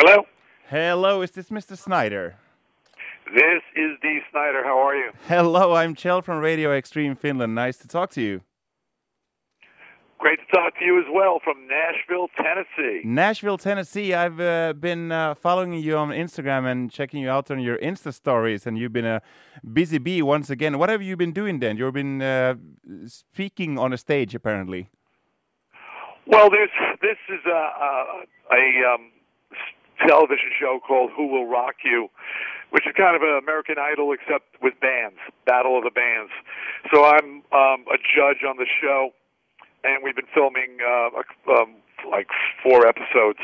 Hello? Hello, is this Mr. Snider? This is Dee Snider. How are you? Hello, I'm Kjell from Radio X3M Finland. Nice to talk to you. Great to talk to you as well from Nashville, Tennessee. Nashville, Tennessee. I've uh, been uh, following you on Instagram and checking you out on your Insta stories, and you've been a busy bee once again. What have you been doing then? You've been uh, speaking on a stage, apparently. Well, there's this is a a, a um, television show called Who Will Rock You, which is kind of an American Idol except with bands, Battle of the Bands. So I'm um, a judge on the show, and we've been filming uh, um, like four episodes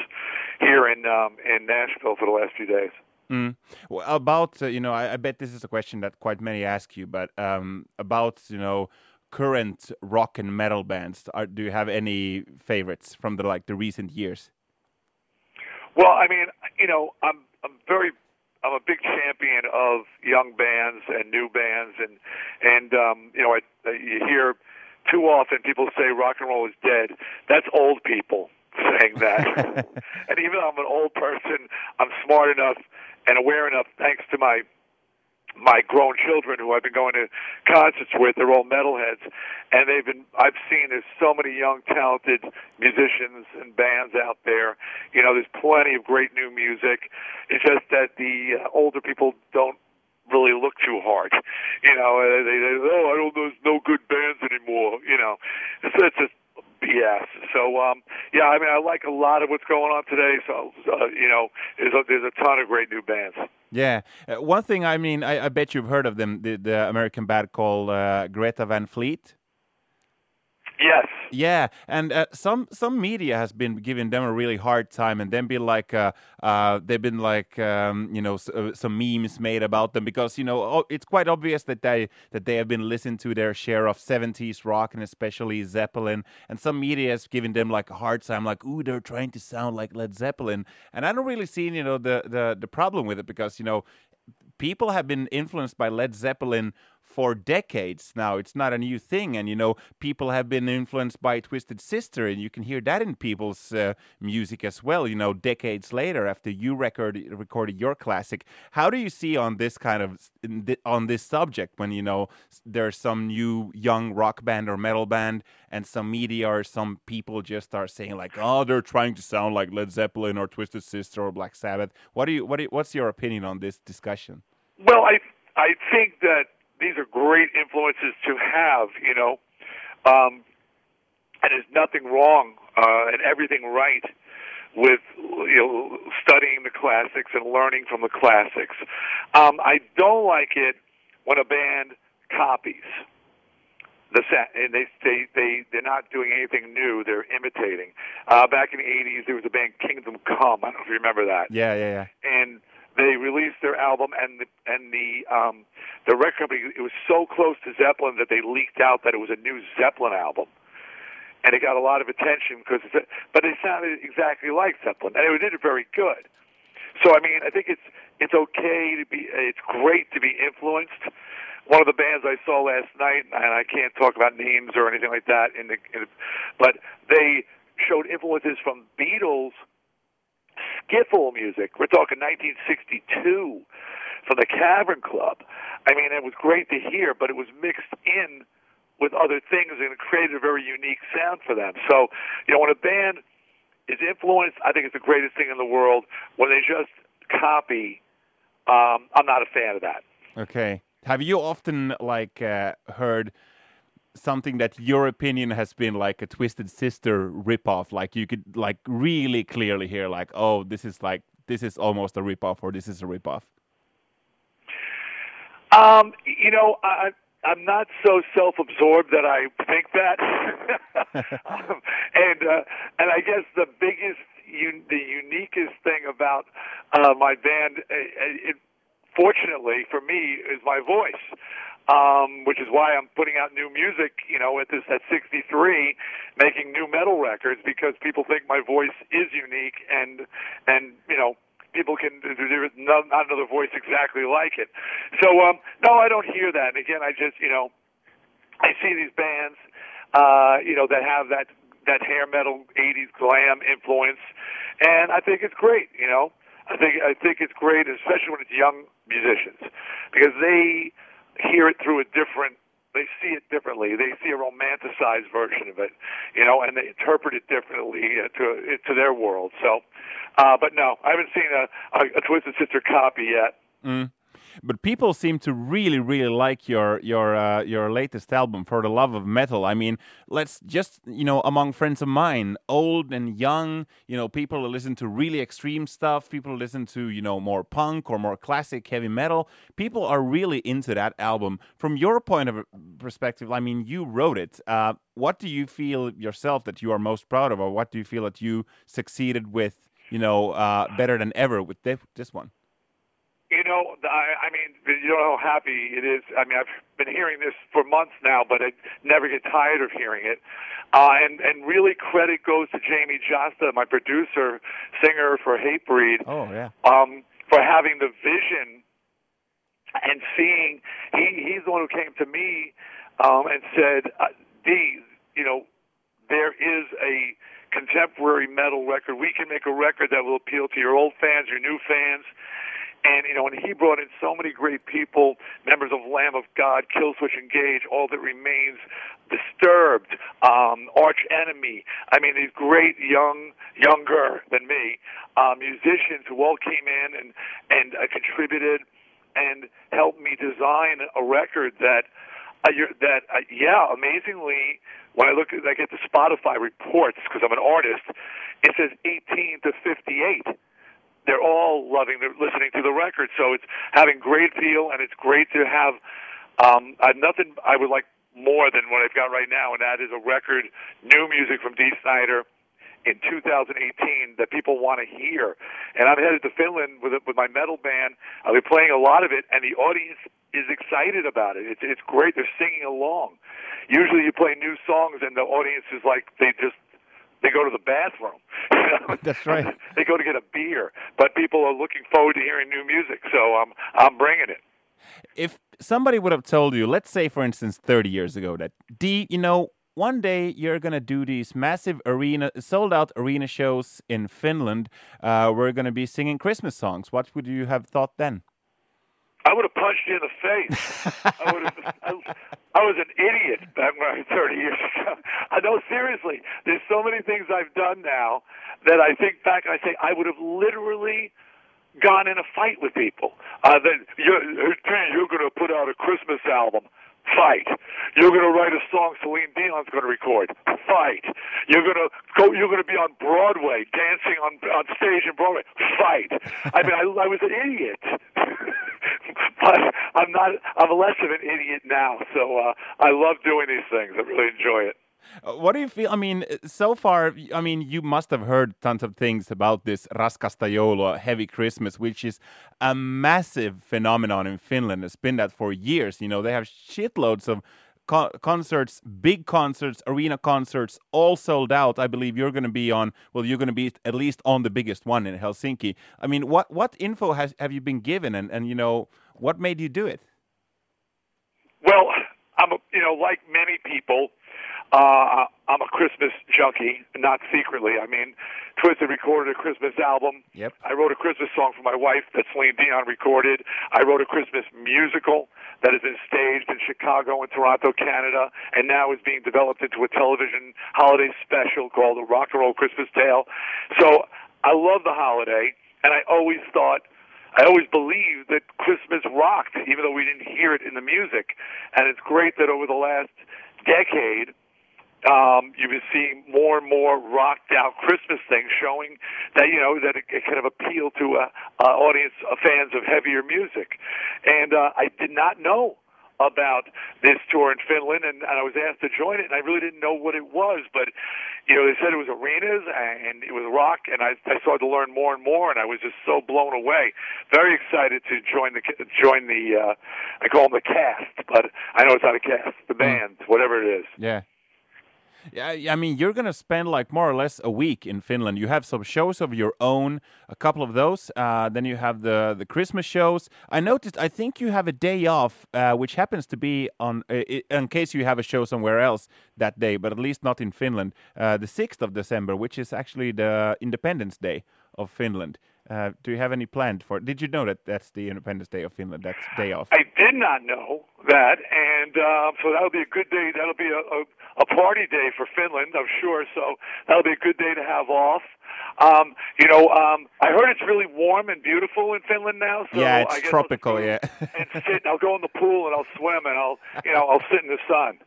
here in um, in Nashville for the last few days. Mm. Well, about uh, you know, I, I, bet this is a question that quite many ask you, but um, about you know current rock and metal bands, are, do you have any favorites from the like the recent years? Well, I mean, you know, I'm I'm very I'm a big champion of young bands and new bands, and and um, you know, I, you hear too often people say rock and roll is dead. That's old people saying that. and even though I'm an old person, I'm smart enough and aware enough, thanks to my my grown children who I've been going to concerts with, they're all metalheads, and they've been. I've seen there's so many young, talented musicians and bands out there. You know, there's plenty of great new music. It's just that the uh, older people don't really look too hard. You know, they, they oh, I don't. Know there's no good bands anymore. You know, it's, it's just BS. So um, yeah, I mean, I like a lot of what's going on today. So uh, you know, there's a, there's a ton of great new bands. Yeah, uh, one thing I mean, I, I, bet you've heard of them, the, the American band called uh, Greta Van Fleet. Yes. Yeah, and uh, some some media has been giving them a really hard time, and then be like, uh, uh, they've been like, um, you know, uh, some memes made about them because you know it's quite obvious that they that they have been listening to their share of '70s rock and especially Zeppelin, and some media has given them like a hard time, like, ooh, they're trying to sound like Led Zeppelin, and I don't really see you know the the the problem with it because you know people have been influenced by Led Zeppelin for decades now. It's not a new thing. And, you know, people have been influenced by Twisted Sister, and you can hear that in people's uh, music as well, you know, decades later after you record, recorded your classic. How do you see on this kind of, on this subject when, you know, there's some new young rock band or metal band and some media or some people just start saying like, oh, they're trying to sound like Led Zeppelin or Twisted Sister or Black Sabbath. What do you, what do you, what's your opinion on this discussion? Well, I, I think that these are great influences to have, you know. Um, and there's nothing wrong uh, and everything right with you know studying the classics and learning from the classics. Um, I don't like it when a band copies the set and they they they they're not doing anything new. They're imitating. Uh, back in the '80s, there was a band Kingdom Come. I don't know if you remember that. Yeah, yeah, yeah. And they released their album, and the and the um, the record company it was so close to Zeppelin that they leaked out that it was a new Zeppelin album, and it got a lot of attention because but it sounded exactly like Zeppelin, and it did it very good. So I mean, I think it's it's okay to be it's great to be influenced. One of the bands I saw last night, and I can't talk about names or anything like that, in the, in the but they showed influences from Beatles skiffle music. We're talking 1962 from the Cavern Club. I mean, it was great to hear, but it was mixed in with other things and it created a very unique sound for them. So, you know, when a band is influenced, I think it's the greatest thing in the world. When they just copy, um, I'm not a fan of that. Okay. Have you often like uh, heard something that your opinion has been like a Twisted Sister ripoff. Like you could like really clearly hear like, oh, this is like this is almost a ripoff or this is a ripoff. Um, you know, I, I'm not so self-absorbed that I think that, um, and uh, and I guess the biggest, un- the uniquest thing about uh, my band, uh, it, fortunately for me, is my voice. Um, which is why I'm putting out new music, you know, at this at 63, making new metal records because people think my voice is unique and and you know people can there is not, not another voice exactly like it. So um, no, I don't hear that. And again, I just you know I see these bands, uh, you know, that have that that hair metal 80s glam influence, and I think it's great, you know. I think I think it's great, especially when it's young musicians, because they hear it through a different. They see it differently. They see a romanticized version of it, you know, and they interpret it differently uh, to to their world. So, uh, but no, I haven't seen a, a, a Twisted Sister copy yet. Mm but people seem to really, really like your your uh, your latest album, For the Love of Metal. I mean, let's just you know, among friends of mine, old and young, you know, people listen to really extreme stuff. People who listen to you know more punk or more classic heavy metal. People are really into that album. From your point of perspective, I mean, you wrote it. Uh, what do you feel yourself that you are most proud of, or what do you feel that you succeeded with? You know, uh, better than ever with this one. You know, I, I mean, you know how happy it is. I mean, I've been hearing this for months now, but I never get tired of hearing it. Uh, and and really, credit goes to Jamey Jasta, my producer, singer for Hatebreed. Oh yeah. Um, for having the vision and seeing. He he's the one who came to me um, and said, uh, "Dee, you know, there is a." contemporary metal record. We can make a record that will appeal to your old fans, your new fans, and, you know, and he brought in so many great people, members of Lamb of God, Killswitch Engage, All That Remains, Disturbed, um, Arch Enemy. I mean, these great young, younger than me, uh, musicians who all came in and, and uh, contributed and helped me design a record that, uh, that, uh, yeah, amazingly, when I look at, I get the Spotify reports, because I'm an artist, it says 18 to 58 they're all loving the, listening to the record. So it's having great feel, and it's great to have. Um, I've nothing I would like more than what I've got right now, and that is a record, new music from Dee Snider in 2018 that people want to hear. And I'm headed to Finland with with my metal band. I'll be playing a lot of it, and the audience is excited about it. It's it's great. They're singing along. Usually, you play new songs, and the audience is like they just they go to the bathroom. That's right. they go to get a beer, but people are looking forward to hearing new music. So I'm I'm bringing it. If somebody would have told you, let's say for instance, 30 years ago, that Dee, you know, one day you're gonna do these massive arena, sold out arena shows in Finland. Uh, we're gonna be singing Christmas songs. What would you have thought then? I would have punched you in the face. I would have. I, I was an idiot back when I was 30 years ago. I know seriously. There's so many things I've done now that I think back and I say I would have literally gone in a fight with people. Uh, then you're, you're going to put out a Christmas album fight. You're going to write a song Celine Dion's going to record. Fight. You're going to go. You're going to be on Broadway, dancing on on stage in Broadway. Fight. I mean, I, I was an idiot, but I'm not. I'm less of an idiot now. So uh, I love doing these things. I really enjoy it. Uh, what do you feel? I mean, so far, I mean, you must have heard tons of things about this Joulua, Heavy Christmas, which is a massive phenomenon in Finland. It's been that for years. You know, they have shitloads of co concerts, big concerts, arena concerts, all sold out. I believe you're going to be on. Well, you're going to be at least on the biggest one in Helsinki. I mean, what what info has have you been given, and and you know, what made you do it? Well, I'm a, you know, like many people uh, I'm a Christmas junkie, not secretly. I mean, Twisted recorded a Christmas album. Yep. I wrote a Christmas song for my wife that Celine Dion recorded. I wrote a Christmas musical that has been staged in Chicago and Toronto, Canada, and now is being developed into a television holiday special called The Rock and Roll Christmas Tale. So I love the holiday, and I always thought I always believed that Christmas rocked, even though we didn't hear it in the music. And it's great that over the last decade, um, you've been seeing more and more rocked out Christmas things showing that you know that it, it kind of appeal to a, a audience of fans of heavier music. And uh, I did not know about this tour in Finland, and, and I was asked to join it, and I really didn't know what it was, but you know they said it was arenas and it was rock, and I, I started to learn more and more, and I was just so blown away. Very excited to join the join the uh, I call them the cast, but I know it's not a cast, the hmm. band, whatever it is. Yeah. Yeah, I mean, you're gonna spend like more or less a week in Finland. You have some shows of your own, a couple of those. Uh, then you have the the Christmas shows. I noticed. I think you have a day off, uh, which happens to be on in case you have a show somewhere else that day, but at least not in Finland. Uh, the sixth of December, which is actually the Independence Day of Finland. Uh, do you have any planned for? Did you know that that's the Independence Day of Finland? That's day off. I did not know that, and uh, so that'll be a good day. That'll be a, a, a party day for Finland, I'm sure. So that'll be a good day to have off. Um, you know, um, I heard it's really warm and beautiful in Finland now. So yeah, it's tropical. I'll yeah, and sit. I'll go in the pool and I'll swim and I'll, you know, I'll sit in the sun.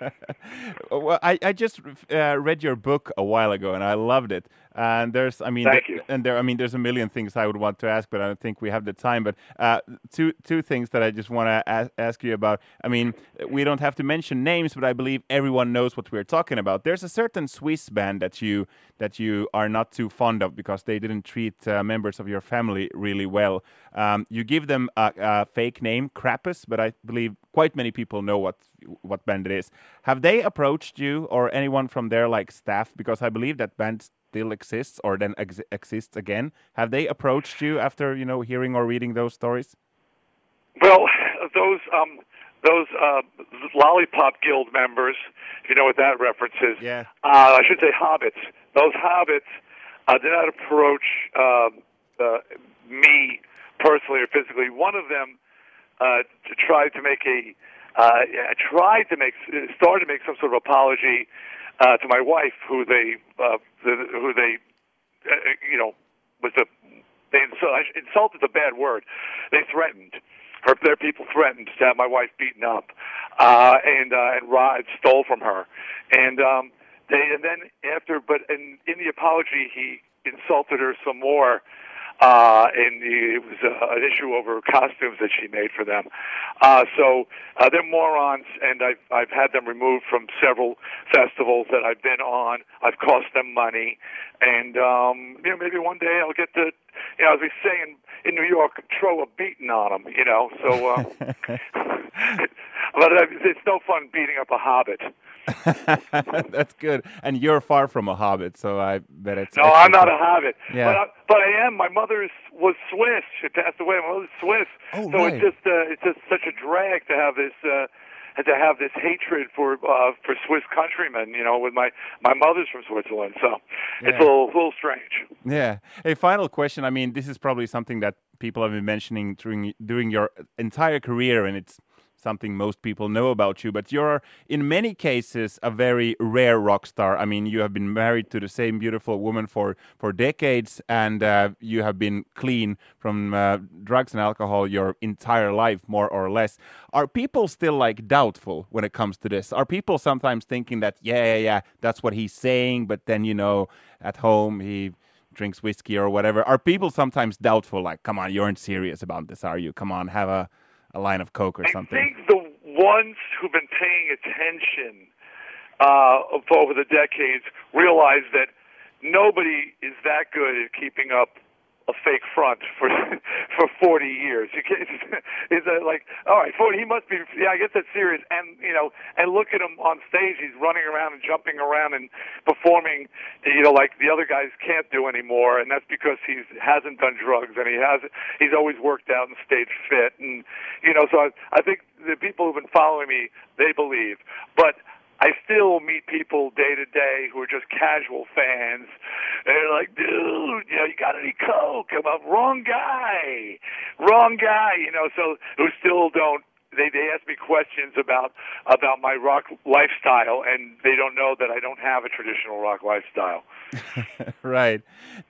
well, I, I just uh, read your book a while ago and I loved it. And there's, I mean, Thank th- you. and there, I mean, there's a million things I would want to ask, but I don't think we have the time. But uh, two two things that I just want to ask, ask you about. I mean, we don't have to mention names, but I believe everyone knows what we're talking about. There's a certain Swiss band that you that you are not too fond of because they didn't treat uh, members of your family really well. Um, you give them a, a fake name, Krampus, but I believe quite many people know what what band it is. Have they approached you or anyone from their like staff? Because I believe that band still exists or then ex- exists again. Have they approached you after you know hearing or reading those stories? Well, those um, those uh, Lollipop Guild members, if you know what that reference is. Yeah. Uh, I should say hobbits. Those hobbits uh, did not approach uh, uh, me personally or physically. One of them uh, tried to make a uh, tried to make started to make some sort of apology uh, to my wife, who they uh, the, who they uh, you know was the they insulted, insulted a bad word. They threatened her. Their people threatened to have my wife beaten up, uh, and uh, and Rod stole from her, and um, they and then after, but in in the apology, he insulted her some more uh, and it was uh, an issue over costumes that she made for them. Uh, so uh, they're morons, and I've I've had them removed from several festivals that I've been on. I've cost them money, and um, you know maybe one day I'll get to, you know, as we say in in New York, throw a beating on them. You know, so. Uh, but it's no fun beating up a hobbit. That's good. And you're far from a hobbit, so I bet it's. No, I'm not a hobbit. Yeah. But I, but I am. My mother is, was Swiss. She passed away. My mother's Swiss. Oh, so right. it's just uh, it's just such a drag to have this uh, to have this hatred for uh, for Swiss countrymen. You know, with my my mother's from Switzerland, so it's a little, little strange. Yeah. A final question. I mean, this is probably something that people have been mentioning during during your entire career, and it's something most people know about you. But you're, in many cases, a very rare rock star. I mean, you have been married to the same beautiful woman for for decades, and uh, you have been clean from uh, drugs and alcohol your entire life, more or less. Are people still like doubtful when it comes to this? Are people sometimes thinking that, yeah, yeah, yeah, that's what he's saying, but then you know, at home he drinks whiskey or whatever. Are people sometimes doubtful, like, come on, you aren't serious about this, are you? Come on, have a, a line of coke or I think the ones who've been paying attention uh, over the decades realize that nobody is that good at keeping up a fake front for for 40 years. You can't, that like, all right, 40, he must be, yeah, I guess that's serious. And, you know, and look at him on stage. He's running around and jumping around and performing, you know, like the other guys can't do anymore. And that's because he's hasn't done drugs and he has, he's always worked out and stayed fit. And, you know, so I, I think the people who've been following me, they believe. But, I still meet people day to day who are just casual fans. They're like, dude, you know, you got any coke? I'm a wrong guy, wrong guy. You know, so who still don't. They they ask me questions about about my rock lifestyle, and they don't know that I don't have a traditional rock lifestyle. right.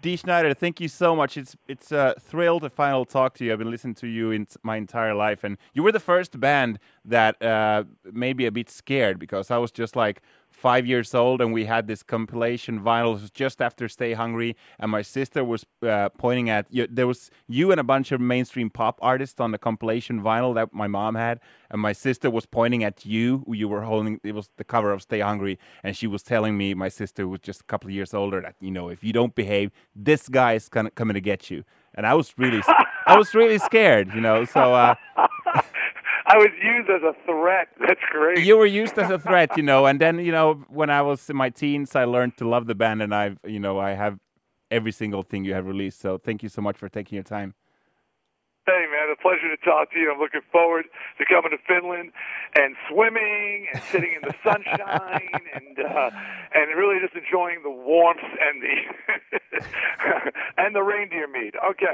Dee Snider, thank you so much. It's it's a thrill to finally talk to you. I've been listening to you in my entire life, and you were the first band that uh, made me a bit scared because I was just like five years old, and we had this compilation vinyl. Just after Stay Hungry, and my sister was uh, pointing at you. There was you and a bunch of mainstream pop artists on the compilation vinyl that my mom had, and my sister was pointing at you. You were holding. It was the cover of Stay Hungry, and she was telling me, my sister was just a couple of years older, that you know, if you don't behave, this guy is gonna coming to get you. And I was really, I was really scared, you know. So. Uh, I was used as a threat. That's great. you were used as a threat, you know. And then, you know, when I was in my teens, I learned to love the band, and I've, you know, I have every single thing you have released. So thank you so much for taking your time. Hey, man, a pleasure to talk to you. I'm looking forward to coming to Finland and swimming and sitting in the sunshine and uh, and really just enjoying the warmth and the and the reindeer meat. Okay.